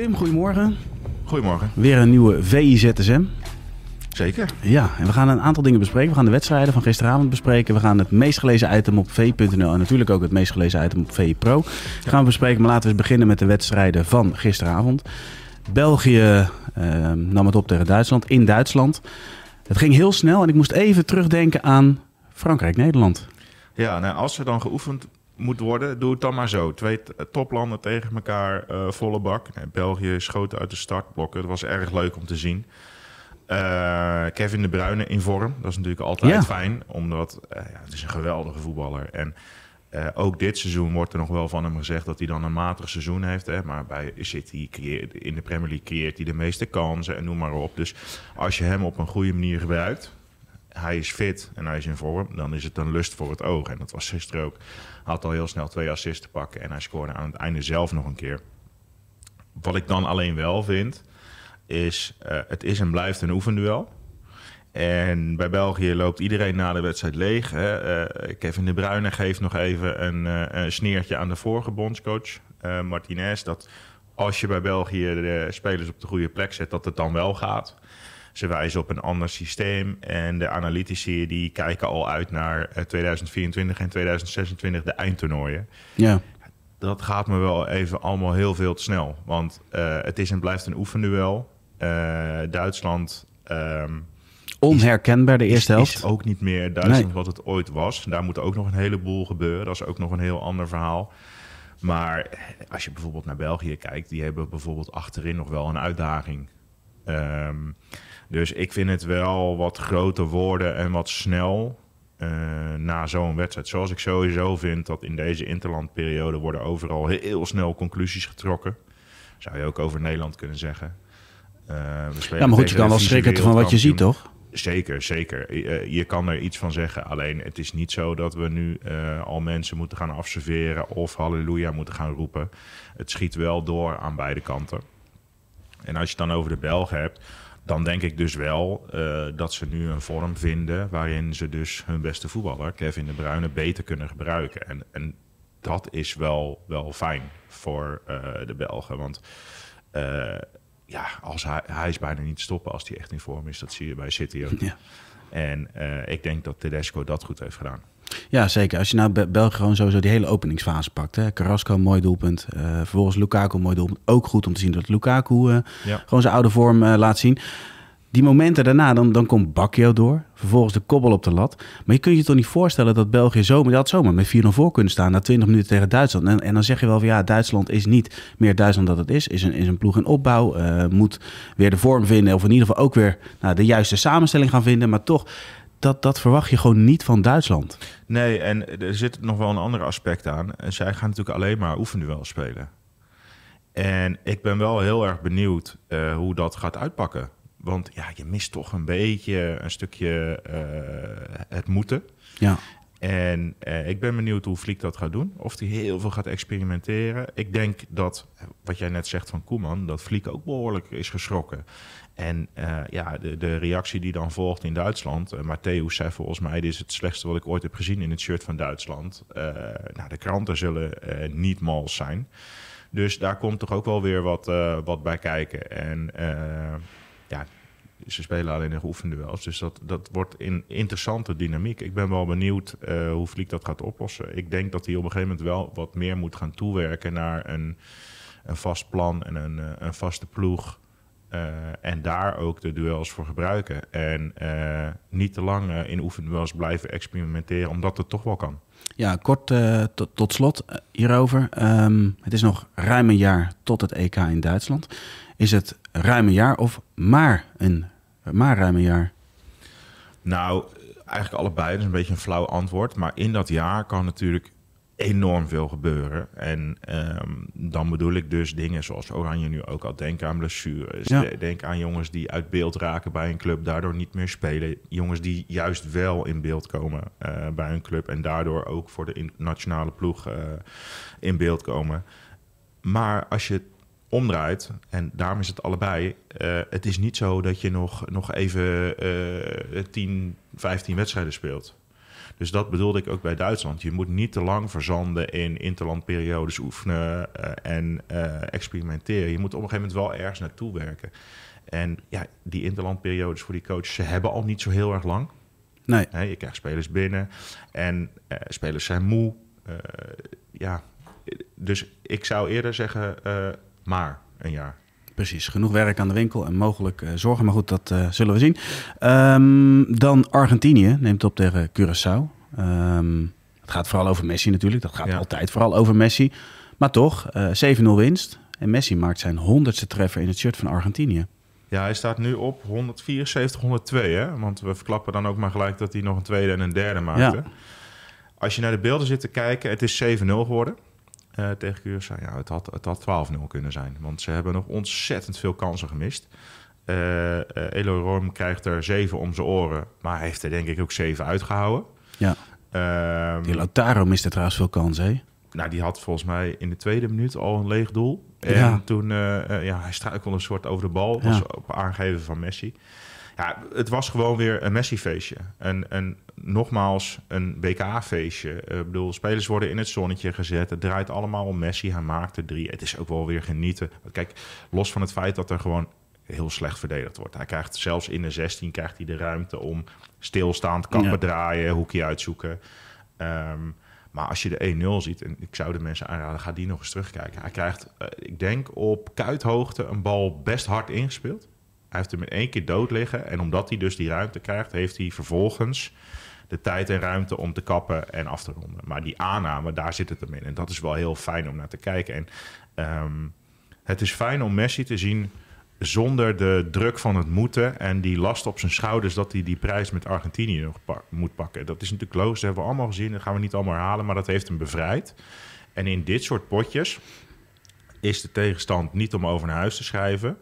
Tim, goedemorgen. Goedemorgen. Weer een nieuwe VIZSM. Zeker. Ja, en we gaan een aantal dingen bespreken. We gaan de wedstrijden van gisteravond bespreken. We gaan het meest gelezen item op v.nl en natuurlijk ook het meest gelezen item op VI Pro. Gaan we bespreken, maar laten we eens beginnen met de wedstrijden van gisteravond. België eh, nam het op tegen Duitsland in Duitsland. Het ging heel snel en ik moest even terugdenken aan Frankrijk-Nederland. Ja, nou, als er dan geoefend moet worden, doe het dan maar zo. Twee toplanden tegen elkaar, eh, volle bak. Nee, België schoot uit de startblokken. Het was erg leuk om te zien. Eh, Kevin De Bruyne in vorm. Dat is natuurlijk altijd Ja. fijn, omdat eh, ja, het is een geweldige voetballer. En eh, ook dit seizoen wordt er nog wel van hem gezegd dat hij dan een matig seizoen heeft. Hè? Maar bij City creëert, in de Premier League creëert hij de meeste kansen en noem maar op. Dus als je hem op een goede manier gebruikt, hij is fit en hij is in vorm, dan is het een lust voor het oog. En dat was gisteren ook. Had al heel snel twee assists te pakken en hij scoorde aan het einde zelf nog een keer. Wat ik dan alleen wel vind, is uh, het is en blijft een oefenduel. En bij België loopt iedereen na de wedstrijd leeg. Hè. Uh, Kevin De Bruyne geeft nog even een, uh, een sneertje aan de vorige bondscoach, Martinez. Dat als je bij België de spelers op de goede plek zet, dat het dan wel gaat. Ze wijzen op een ander systeem en de analytici die kijken al uit naar 2024 en 2026 de eindtoernooien. Ja. Dat gaat me wel even allemaal heel veel te snel. Want uh, het is en blijft een oefenduel. Uh, Duitsland... Um, Onherkenbaar de eerste is, helft. Is ook niet meer Duitsland nee. wat het ooit was. Daar moet ook nog een heleboel gebeuren. Dat is ook nog een heel ander verhaal. Maar als je bijvoorbeeld naar België kijkt... die hebben bijvoorbeeld achterin nog wel een uitdaging. Um, dus ik vind het wel wat groter worden en wat snel uh, na zo'n wedstrijd. Zoals ik sowieso vind dat in deze interlandperiode worden overal heel snel conclusies getrokken. Zou je ook over Nederland kunnen zeggen. Uh, ja, maar goed, je kan wel schrikken van wat je ziet, toch? Zeker, zeker. Uh, je kan er iets van zeggen. Alleen het is niet zo dat we nu uh, al mensen moeten gaan afserveren of halleluja moeten gaan roepen. Het schiet wel door aan beide kanten. En als je het dan over de Belgen hebt, dan denk ik dus wel uh, dat ze nu een vorm vinden waarin ze dus hun beste voetballer, Kevin De Bruyne, beter kunnen gebruiken. En, en dat is wel, wel fijn voor uh, de Belgen. Want uh, ja, als hij, hij is bijna niet te stoppen als hij echt in vorm is. Dat zie je bij City ook. Ja. En ik denk dat Tedesco dat goed heeft gedaan. Ja, zeker. Als je nou Be België gewoon sowieso die hele openingsfase pakt. Hè. Carrasco, mooi doelpunt. Uh, vervolgens Lukaku, mooi doelpunt. Ook goed om te zien dat Lukaku uh, ja. gewoon zijn oude vorm uh, laat zien. Die momenten daarna, dan, dan komt Bakio door. Vervolgens de kobbel op de lat. Maar je kunt je toch niet voorstellen dat België zomaar, had zomaar met 4-0 voor kunnen staan na 20 minuten tegen Duitsland. En, en dan zeg je wel van ja, Duitsland is niet meer Duitsland dat het is. Is een, is een ploeg in opbouw. Moet weer de vorm vinden. Of in ieder geval ook weer nou, de juiste samenstelling gaan vinden. Maar toch, dat, dat verwacht je gewoon niet van Duitsland. Nee, en er zit nog wel een ander aspect aan. Zij gaan natuurlijk alleen maar oefenduel spelen. En ik ben wel heel erg benieuwd uh, hoe dat gaat uitpakken. Want ja, je mist toch een beetje een stukje uh, het moeten. Ja. En uh, ik ben benieuwd hoe Fliek dat gaat doen. Of hij heel veel gaat experimenteren. Ik denk dat, wat jij net zegt van Koeman, dat Fliek ook behoorlijk is geschrokken. En uh, ja, de, de, reactie die dan volgt in Duitsland. Uh, Matthäus zei volgens mij: Dit is het slechtste wat ik ooit heb gezien in het shirt van Duitsland. Uh, nou, de kranten zullen niet mals zijn. Dus daar komt toch ook wel weer wat, wat bij kijken. En ja, ze spelen alleen nog oefenduels. Dus dat, dat wordt een interessante dynamiek. Ik ben wel benieuwd hoe Fliek dat gaat oplossen. Ik denk dat hij op een gegeven moment wel wat meer moet gaan toewerken naar een, een vast plan en een, een vaste ploeg. Uh, en daar ook de duels voor gebruiken. En uh, niet te lang uh, in oefenduels blijven experimenteren, omdat het toch wel kan. Ja, kort tot, tot slot hierover. Um, het is nog ruim een jaar tot het EK in Duitsland. Is het ruim een jaar of maar een maar ruim een jaar? Nou, eigenlijk allebei. Dat is een beetje een flauw antwoord. Maar in dat jaar kan natuurlijk enorm veel gebeuren. En ehm, dan bedoel ik dus dingen zoals Oranje nu ook al. Denk aan blessures. Denk aan jongens die uit beeld raken bij een club, daardoor niet meer spelen. Jongens die juist wel in beeld komen uh, bij een club en daardoor ook voor de nationale ploeg uh, in beeld komen. Maar als je omdraait, en daarom is het allebei, uh, het is niet zo dat je nog, nog even 10, 15 wedstrijden speelt. Dus dat bedoelde ik ook bij Duitsland. Je moet niet te lang verzanden in interlandperiodes oefenen uh, en uh, experimenteren. Je moet op een gegeven moment wel ergens naartoe werken. En ja, die interlandperiodes voor die coaches, ze hebben al niet zo heel erg lang. Nee. je krijgt spelers binnen en uh, spelers zijn moe. ja, dus ik zou eerder zeggen, maar een jaar. Precies, genoeg werk aan de winkel en mogelijk uh, zorgen. Maar goed, dat uh, zullen we zien. Um, dan Argentinië neemt op tegen Curaçao. Um, het gaat vooral over Messi natuurlijk. Dat gaat ja. altijd vooral over Messi. Maar toch, uh, 7-0 winst. En Messi maakt zijn honderdste treffer in het shirt van Argentinië. Ja, hij staat nu op 174, 102. Hè? Want we verklappen dan ook maar gelijk dat hij nog een tweede en een derde maakte. Ja. Als je naar de beelden zit te kijken, het is 7-0 geworden. Uh, tegen Curaçao. Ja, het had, het had 12-0 kunnen zijn. Want ze hebben nog ontzettend veel kansen gemist. Uh, uh, Elo Rom krijgt er zeven om zijn oren. Maar hij heeft er denk ik ook zeven uitgehouden. Ja. Um, die Lautaro miste trouwens veel kansen, hè? Nou, die had volgens mij in de tweede minuut al een leeg doel. En ja. toen, ja, hij struikelde een soort over de bal. Was op aangeven van Messi. Ja, het was gewoon weer een Messi-feestje. En, en nogmaals, een WK-feestje. Ik bedoel, spelers worden in het zonnetje gezet. Het draait allemaal om Messi. Hij maakt er drie. Het is ook wel weer genieten. Kijk, los van het feit dat er gewoon heel slecht verdedigd wordt. Hij krijgt zelfs in de 16 krijgt hij de ruimte om stilstaand kappen ja. draaien, hoekje uitzoeken. Um, maar als je de 1-0 ziet, en ik zou de mensen aanraden, ga die nog eens terugkijken. Hij krijgt, uh, ik denk, op kuithoogte een bal best hard ingespeeld. Hij heeft hem in één keer dood liggen. En omdat hij dus die ruimte krijgt, heeft hij vervolgens de tijd en ruimte om te kappen en af te ronden. Maar die aanname, daar zit het hem in. En dat is wel heel fijn om naar te kijken. En um, het is fijn om Messi te zien zonder de druk van het moeten en die last op zijn schouders dat hij die prijs met Argentinië nog moet pakken. Dat is natuurlijk logisch, dat hebben we allemaal gezien. Dat gaan we niet allemaal herhalen, maar dat heeft hem bevrijd. En in dit soort potjes is de tegenstand niet om over naar huis te schrijven.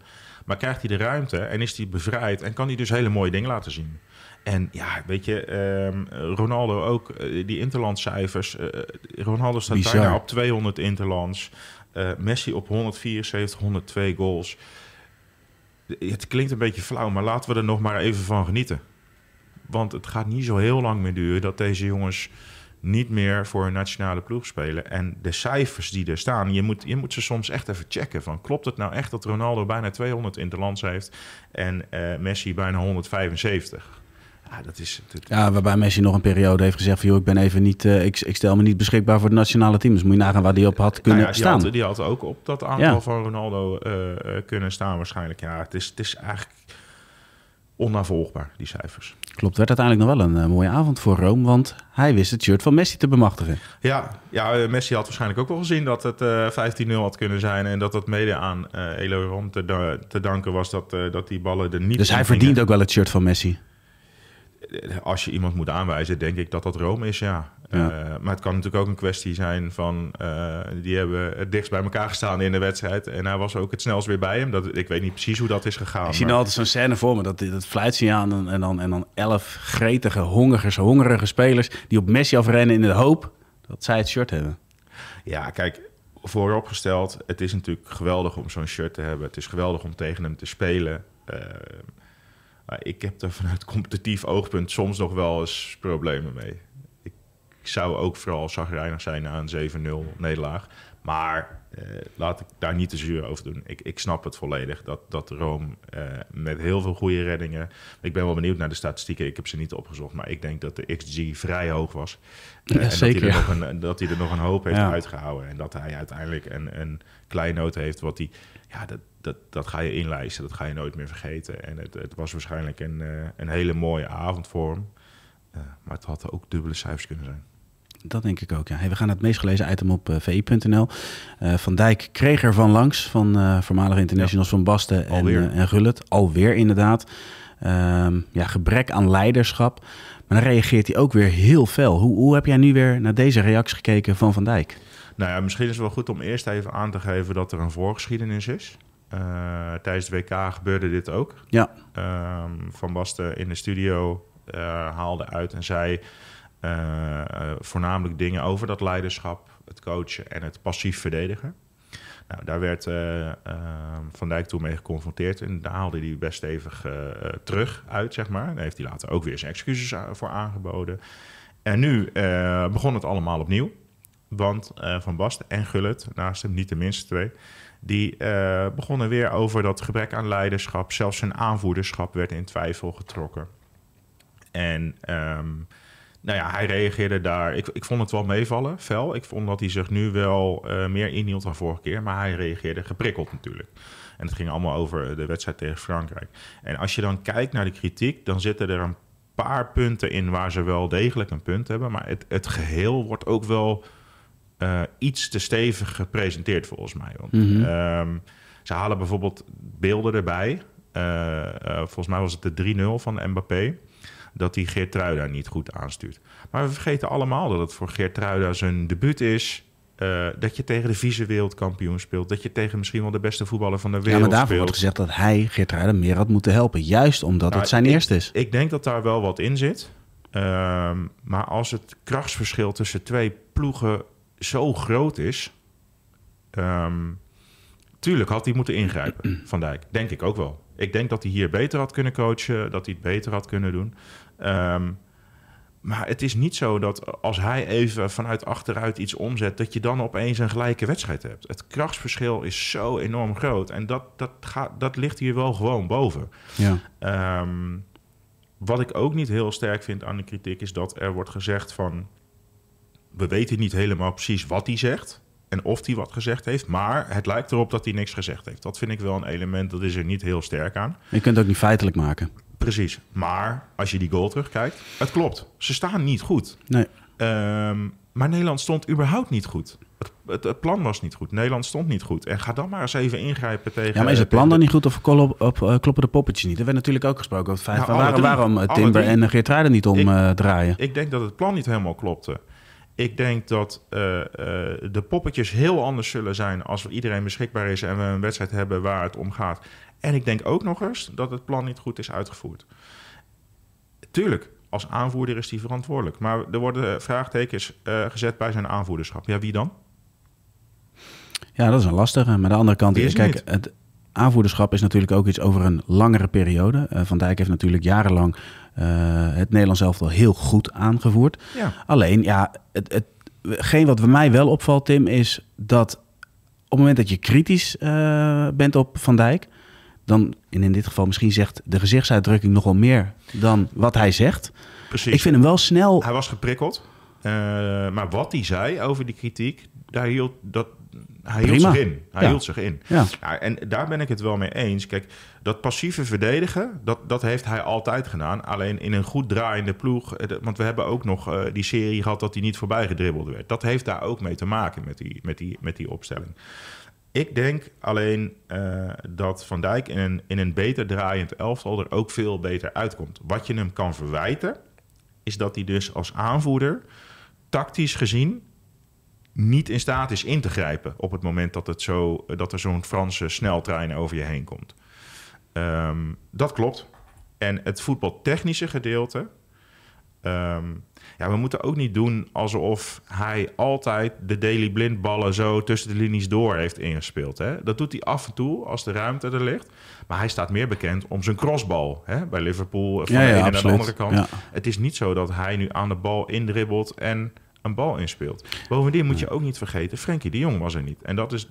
Maar krijgt hij de ruimte en is hij bevrijd en kan hij dus hele mooie dingen laten zien. En ja, weet je, um, Ronaldo ook, uh, die interlandcijfers. Uh, Ronaldo staat Bizar. bijna op 200 interlands. Uh, Messi op 174, 102 goals. Het klinkt een beetje flauw, maar laten we er nog maar even van genieten. Want het gaat niet zo heel lang meer duren dat deze jongens niet meer voor een nationale ploeg spelen. En de cijfers die er staan, je moet, je moet ze soms echt even checken. Van, klopt het nou echt dat Ronaldo bijna 200 interlands heeft en uh, Messi bijna 175? Ja, dat is, ja, waarbij Messi nog een periode heeft gezegd van... Joh, ik, ben even niet, uh, ik, ik, stel me niet beschikbaar voor het nationale team. Dus moet je nagaan waar die op had kunnen nou ja, die staan. Had, die had ook op dat aantal ja. van Ronaldo uh, kunnen staan waarschijnlijk. Ja, het is, het is eigenlijk onnavolgbaar, die cijfers. Klopt, werd uiteindelijk nog wel een uh, mooie avond voor Rome, want hij wist het shirt van Messi te bemachtigen. Ja, ja Messi had waarschijnlijk ook wel gezien dat het uh, 15-0 had kunnen zijn en dat het mede aan uh, Elo te, da te, danken was dat, dat die ballen er niet Dus hij verdient ook wel het shirt van Messi? Als je iemand moet aanwijzen, denk ik dat dat Rome is, ja. ja. Uh, maar het kan natuurlijk ook een kwestie zijn van... Uh, die hebben het dichtst bij elkaar gestaan in de wedstrijd. En hij was ook het snelst weer bij hem. Dat, ik weet niet precies hoe dat is gegaan. Ik zie maar... nou altijd zo'n scène voor me. Dat, dat fluitsignaal en, en, dan, en dan elf gretige, hongerige, hongerige spelers... die op Messi afrennen in de hoop dat zij het shirt hebben. Ja, kijk, vooropgesteld... het is natuurlijk geweldig om zo'n shirt te hebben. Het is geweldig om tegen hem te spelen... Uh, maar ik heb er vanuit competitief oogpunt soms nog wel eens problemen mee. Ik, ik zou ook vooral zagrijnig zijn na een 7-0 nederlaag. Maar eh, laat ik daar niet te zuur over doen. Ik, ik snap het volledig dat, dat Rome eh, met heel veel goede reddingen. Ik ben wel benieuwd naar de statistieken. Ik heb ze niet opgezocht. Maar ik denk dat de XG vrij hoog was. Ja, en zeker. Dat hij, er nog een, dat hij er nog een hoop heeft ja. uitgehouden. En dat hij uiteindelijk een, een kleinoot heeft. Wat hij. Ja, dat, dat, dat ga je inlijsten. Dat ga je nooit meer vergeten. En het, het was waarschijnlijk een, uh, een hele mooie avond voor hem. Uh, maar het had ook dubbele cijfers kunnen zijn. Dat denk ik ook, ja. Hey, we gaan het meest gelezen item op uh, vi.nl. Uh, van Dijk kreeg er van langs van voormalige internationals ja. van Basten en, en Gullet. Alweer inderdaad. Um, ja, gebrek aan leiderschap. Maar dan reageert hij ook weer heel fel. Hoe, hoe heb jij nu weer naar deze reactie gekeken van Van Dijk? Nou ja, misschien is het wel goed om eerst even aan te geven dat er een voorgeschiedenis is. Uh, tijdens de WK gebeurde dit ook. Ja. Ehm, van Basten in de studio uh, haalde uit en zei uh, voornamelijk dingen over dat leiderschap, het coachen en het passief verdedigen. Nou, daar werd Van Dijk toen mee geconfronteerd en daar haalde hij best stevig terug uit, zeg maar. Daar heeft hij later ook weer zijn excuses voor aangeboden. En nu begon het allemaal opnieuw. Want Van Basten en Gullit, naast hem niet de minste twee, die begonnen weer over dat gebrek aan leiderschap. Zelfs zijn aanvoerderschap werd in twijfel getrokken. En um, nou ja, hij reageerde daar. Ik, ik vond het wel meevallen, fel. Ik vond dat hij zich nu wel uh, meer inhield dan vorige keer. Maar hij reageerde geprikkeld natuurlijk. En het ging allemaal over de wedstrijd tegen Frankrijk. En als je dan kijkt naar de kritiek, dan zitten er een paar punten in waar ze wel degelijk een punt hebben. Maar het, het geheel wordt ook wel uh, iets te stevig gepresenteerd volgens mij. Want, mm -hmm. um, ze halen bijvoorbeeld beelden erbij. Uh, volgens mij was het de 3-0 van Mbappé dat hij Geertruida niet goed aanstuurt. Maar we vergeten allemaal dat het voor Geertruida zijn debuut is. Uh, dat je tegen de vice-wereldkampioen speelt. Dat je tegen misschien wel de beste voetballer van de wereld speelt. Ja, maar daarvoor speelt. wordt gezegd dat hij Geertruida meer had moeten helpen. Juist omdat nou, het zijn ik, eerste is. Ik denk dat daar wel wat in zit. Uh, maar als het krachtsverschil tussen twee ploegen zo groot is... Um, tuurlijk had hij moeten ingrijpen, Van Dijk. Denk ik ook wel. Ik denk dat hij hier beter had kunnen coachen, dat hij het beter had kunnen doen. Um, maar het is niet zo dat als hij even vanuit achteruit iets omzet, dat je dan opeens een gelijke wedstrijd hebt. Het krachtsverschil is zo enorm groot. En dat, dat, gaat, dat ligt hier wel gewoon boven. Ja. Um, wat ik ook niet heel sterk vind aan de kritiek is dat er wordt gezegd van. We weten niet helemaal precies wat hij zegt en of hij wat gezegd heeft. Maar het lijkt erop dat hij niks gezegd heeft. Dat vind ik wel een element, dat is er niet heel sterk aan. Je kunt het ook niet feitelijk maken. Precies. Maar als je die goal terugkijkt, het klopt. Ze staan niet goed. Nee. Um, maar Nederland stond überhaupt niet goed. Het, het, het, plan was niet goed. Nederland stond niet goed. En ga dan maar eens even ingrijpen tegen... Ja, maar is het plan dan niet goed of op, op, uh, kloppen de poppetjes niet? Er werd natuurlijk ook gesproken over het feit... Nou, waarom, waarom uh, Timber en Geertruiden niet omdraaien? Ik, uh, ik denk dat het plan niet helemaal klopte. Ik denk dat uh, uh, de poppetjes heel anders zullen zijn als iedereen beschikbaar is en we een wedstrijd hebben waar het om gaat. En ik denk ook nog eens dat het plan niet goed is uitgevoerd. Tuurlijk, als aanvoerder is hij verantwoordelijk. Maar er worden vraagtekens uh, gezet bij zijn aanvoerderschap. Ja, wie dan? Ja, dat is een lastige. Maar de andere kant, is kijk, het aanvoerderschap is natuurlijk ook iets over een langere periode. Van Dijk heeft natuurlijk jarenlang het Nederlands elftal heel goed aangevoerd. Ja. Alleen, ja, het, het, geen wat bij mij wel opvalt, Tim, is dat op het moment dat je kritisch uh, bent op Van Dijk, dan, en in dit geval misschien zegt de gezichtsuitdrukking nogal meer dan wat hij zegt. Precies. Ik vind hem wel snel. Hij was geprikkeld. Uh, maar wat hij zei over die kritiek, daar hield, dat, hij hield zich in. Hij Ja. hield zich in. Ja. Ja, en daar ben ik het wel mee eens. Kijk, dat passieve verdedigen, dat, dat heeft hij altijd gedaan. Alleen in een goed draaiende ploeg. eh, Want we hebben ook nog eh, die serie gehad dat hij niet voorbij gedribbeld werd. Dat heeft daar ook mee te maken met die, met die, met die opstelling. Ik denk alleen eh, dat Van Dijk in een, in een beter draaiend elftal er ook veel beter uitkomt. Wat je hem kan verwijten, is dat hij dus als aanvoerder tactisch gezien niet in staat is in te grijpen op het moment dat, het zo, dat er zo'n Franse sneltrein over je heen komt. Ehm, dat klopt. En het voetbaltechnische gedeelte. ehm, ja, we moeten ook niet doen alsof hij altijd de Daily Blind ballen zo tussen de linies door heeft ingespeeld. Hè? Dat doet hij af en toe als de ruimte er ligt. Maar hij staat meer bekend om zijn crossbal hè? bij Liverpool van Ja, de ja, ene naar de andere kant. Ja. Het is niet zo dat hij nu aan de bal indribbelt en een bal inspeelt. Bovendien moet je ook niet vergeten, Frenkie de Jong was er niet. En dat is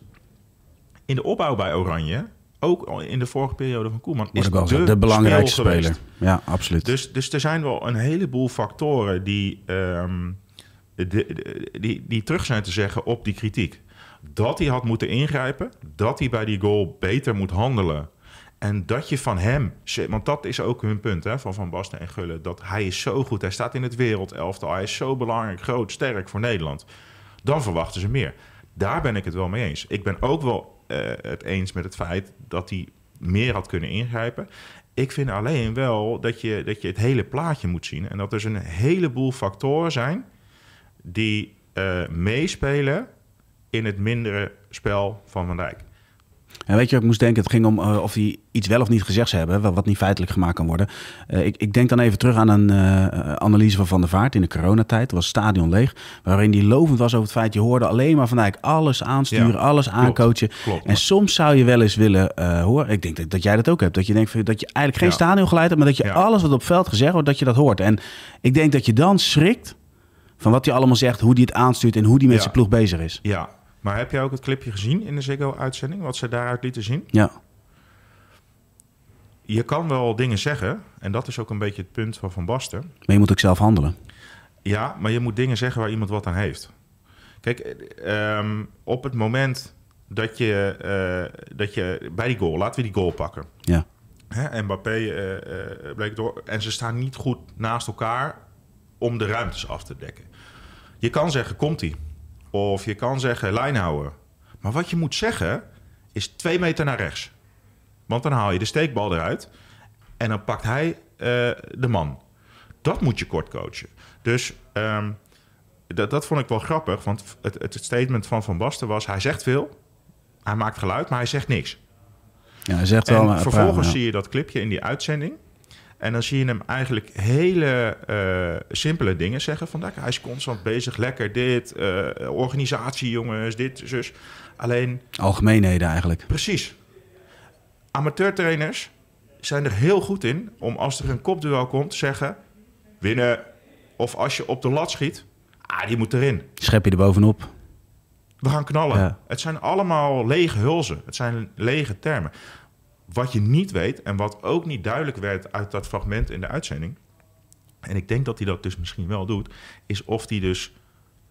in de opbouw bij Oranje, ook al in de vorige periode van Koeman, is de, de, belangrijkste speel speler. Ja, absoluut. Dus, dus er zijn wel een heleboel factoren die, ehm, de- die, die terug zijn te zeggen op die kritiek. Dat hij had moeten ingrijpen, dat hij bij die goal beter moet handelen. En dat je van hem, want dat is ook hun punt hè, van Van Basten en Gullen, dat hij is zo goed, hij staat in het wereldelftal, hij is zo belangrijk, groot, sterk voor Nederland. Dan verwachten ze meer. Daar ben ik het wel mee eens. Ik ben ook wel eh, het eens met het feit dat hij meer had kunnen ingrijpen. Ik vind alleen wel dat je, dat je het hele plaatje moet zien. En dat er een heleboel factoren zijn die uh, meespelen in het mindere spel van Van Dijk. En weet je wat ik moest denken? Het ging om uh, of hij iets wel of niet gezegd hebben, wat niet feitelijk gemaakt kan worden. Uh, ik, ik, denk dan even terug aan een uh, analyse van Van der Vaart in de coronatijd. was stadion leeg, waarin die lovend was over het feit... je hoorde alleen maar Van Dijk alles aansturen, ja, alles aancoachen. En soms zou je wel eens willen horen... ik denk dat, dat, jij dat ook hebt, dat je denkt dat je eigenlijk geen ja. stadion geleid hebt... maar dat je ja. alles wat op veld gezegd wordt, dat je dat hoort. En ik denk dat je dan schrikt van wat hij allemaal zegt, hoe hij het aanstuurt... en hoe hij met zijn ploeg bezig is. Ja, maar heb jij ook het clipje gezien in de Ziggo-uitzending, wat ze daaruit lieten zien? Ja. Je kan wel dingen zeggen, en dat is ook een beetje het punt van Van Basten. Maar je moet ook zelf handelen. Ja, maar je moet dingen zeggen waar iemand wat aan heeft. Kijk, um, op het moment dat je, uh, dat je bij die goal, laten we die goal pakken. Ja. Hè, Mbappé uh, uh, bleek door. En ze staan niet goed naast elkaar om de ruimtes af te dekken. Je kan zeggen, komt hij? Of je kan zeggen lijn houden. Maar wat je moet zeggen is twee meter naar rechts. Want dan haal je de steekbal eruit. En dan pakt hij uh, de man. Dat moet je kort coachen. Dus um, dat, dat vond ik wel grappig. Want het, het statement van Van Basten was... hij zegt veel, hij maakt geluid, maar hij zegt niks. Ja, hij zegt wel... En vervolgens ja. zie je dat clipje in die uitzending... En dan zie je hem eigenlijk hele uh, simpele dingen zeggen. Van, hij is constant bezig, lekker dit, uh, organisatie jongens, dit, zus. Alleen... Algemeenheden eigenlijk. Precies. Amateurtrainers zijn er heel goed in om als er een kopduel komt zeggen... winnen. Of als je op de lat schiet, ah, die moet erin. Schep je er bovenop. We gaan knallen. Ja. Het zijn allemaal lege hulzen. Het zijn lege termen. Wat je niet weet en wat ook niet duidelijk werd uit dat fragment in de uitzending, en ik denk dat hij dat dus misschien wel doet, is of hij dus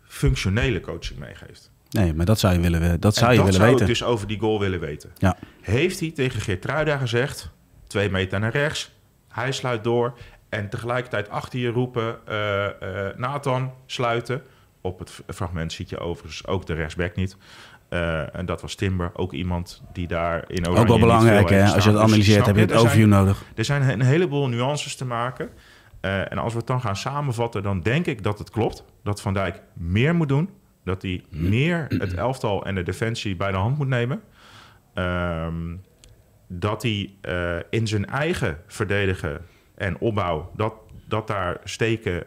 functionele coaching meegeeft. Nee, maar dat zou je willen, dat zou je dat willen zou weten. Ik dus over die goal willen weten. Ja. Heeft hij tegen Geertruida gezegd, twee meter naar rechts, hij sluit door en tegelijkertijd achter je roepen, uh, uh, Nathan sluiten. Op het fragment ziet je overigens ook de rechtsback niet. Uh, en dat was Timber, ook iemand die daar in Ook wel belangrijk, hè? Als je het analyseert, dus, heb je het overview zijn, nodig. Er zijn een heleboel nuances te maken. Uh, en als we het dan gaan samenvatten, dan denk ik dat het klopt. Dat Van Dijk meer moet doen. Dat hij meer het elftal en de defensie bij de hand moet nemen. Um, dat hij uh, in zijn eigen verdedigen en opbouw... dat, dat daar steken,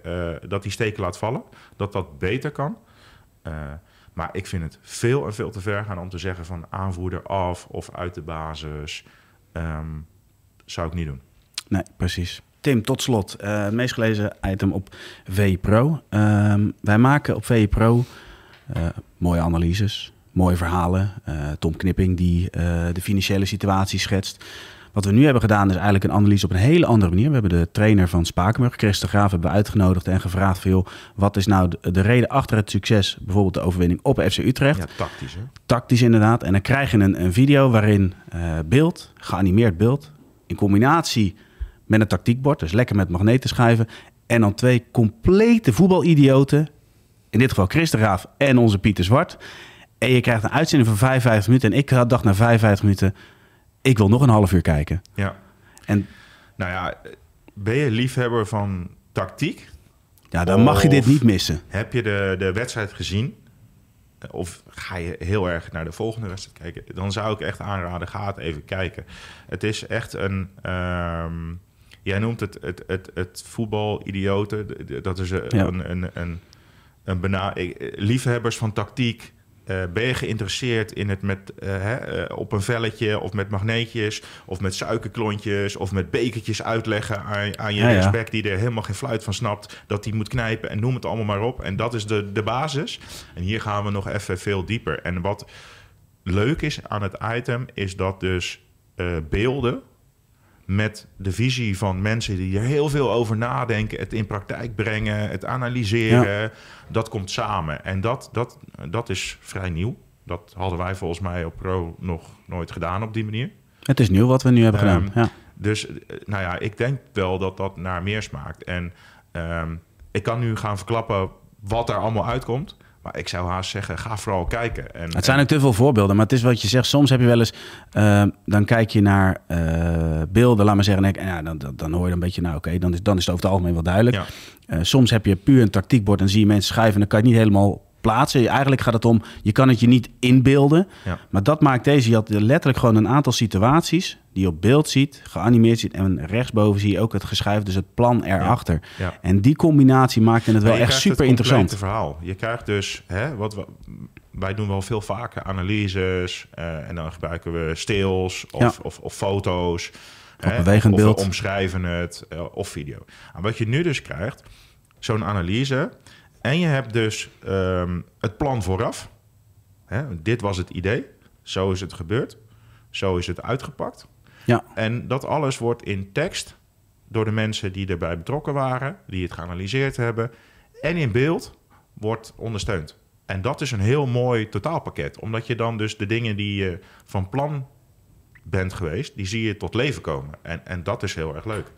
dat die steken laat vallen. Dat dat beter kan. Maar ik vind het veel en veel te ver gaan om te zeggen van aanvoerder af of uit de basis. Um, zou ik niet doen. Nee, precies. Tim, tot slot. Uh, meest gelezen item op VE Pro. Um, wij maken op VE Pro uh, mooie analyses, mooie verhalen. Uh, Tom Knipping die de financiële situatie schetst. Wat we nu hebben gedaan is eigenlijk een analyse op een hele andere manier. We hebben de trainer van Spakenburg, Chris de Graaf, hebben we uitgenodigd en gevraagd van, joh, wat is nou de, de, reden achter het succes, bijvoorbeeld de overwinning op FC Utrecht. Ja, tactisch hè? Tactisch inderdaad. En dan krijg je een, een video waarin uh, beeld, geanimeerd beeld, in combinatie met een tactiekbord, dus lekker met magneten schuiven, en dan twee complete voetbalidioten, in dit geval Chris de Graaf en onze Pieter Zwart. En je krijgt een uitzending van 55 minuten en ik dacht na 55 minuten ik wil nog een half uur kijken. Ja. En, nou ja, ben je liefhebber van tactiek? Ja, dan mag je dit niet missen. Heb je de, de wedstrijd gezien? Of ga je heel erg naar de volgende wedstrijd kijken? Dan zou ik echt aanraden, ga het even kijken. Het is echt een... Um, jij noemt het, het, het, het voetbal-idioten. Dat is een, ja. een, een, een, een bena liefhebbers van tactiek uh, ben je geïnteresseerd in het met, uh, hè, uh, op een velletje of met magneetjes of met suikerklontjes of met bekertjes uitleggen aan, aan je ja, die er helemaal geen fluit van snapt dat hij moet knijpen en noem het allemaal maar op. En dat is de, de basis. En hier gaan we nog even veel dieper. En wat leuk is aan het item is dat dus beelden met de visie van mensen die er heel veel over nadenken, het in praktijk brengen, het analyseren. Ja. Dat komt samen. En dat, dat, dat is vrij nieuw. Dat hadden wij volgens mij op Pro nog nooit gedaan op die manier. Het is nieuw wat we nu hebben gedaan. Um, ja. Dus nou ja, ik denk wel dat dat naar meer smaakt. En um, ik kan nu gaan verklappen wat er allemaal uitkomt. Maar ik zou haast zeggen, ga vooral kijken. En, het zijn ook te veel voorbeelden, maar het is wat je zegt. Soms heb je wel eens, uh, dan kijk je naar uh, beelden, laat maar zeggen. En ja, dan, dan, dan hoor je een beetje, nou oké, okay, dan, is, dan is het over het algemeen wel duidelijk. Ja. Uh, soms heb je puur een tactiekbord en zie je mensen schrijven en dan kan je het niet helemaal plaatsen. Eigenlijk gaat het om, je kan het je niet inbeelden. Ja. Maar dat maakt deze, je had letterlijk gewoon een aantal situaties die je op beeld ziet, geanimeerd ziet. En rechtsboven zie je ook het geschrijf, dus het plan erachter. Ja. En die combinatie maakte het wel echt super interessant. verhaal. Je krijgt dus, hè, wat we, wij doen wel veel vaker analyses uh, en dan gebruiken we stills of, of, of, foto's. Of bewegend beeld. we omschrijven het uh, of video. En wat je nu dus krijgt, zo'n analyse en je hebt dus um, het plan vooraf. Hè, dit was het idee. Zo is het gebeurd. Zo is het uitgepakt. En dat alles wordt in tekst door de mensen die erbij betrokken waren, die het geanalyseerd hebben. En in beeld wordt ondersteund. En dat is een heel mooi totaalpakket. Omdat je dan dus de dingen die je van plan bent geweest, die zie je tot leven komen. En, en dat is heel erg leuk.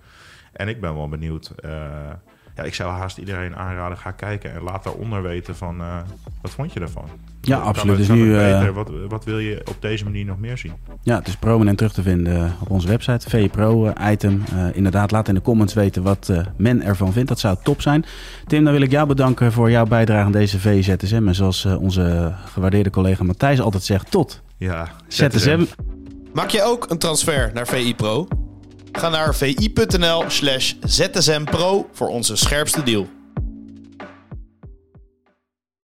En ik ben wel benieuwd. Uh, ja, ik zou haast iedereen aanraden, ga kijken en laat daaronder weten van uh, wat vond je daarvan? Ja, absoluut. Dus nu, uh, wat, wat wil je op deze manier nog meer zien? Ja, het is prominent terug te vinden op onze website, VE Pro uh, item. inderdaad, laat in de comments weten wat men ervan vindt. Dat zou top zijn. Tim, dan wil ik jou bedanken voor jouw bijdrage aan deze VZSM. En zoals onze gewaardeerde collega Matthijs altijd zegt, tot ja, ZSM. ZSM. Maak je ook een transfer naar VI Pro? Ga naar vi.nl slash zsmpro voor onze scherpste deal.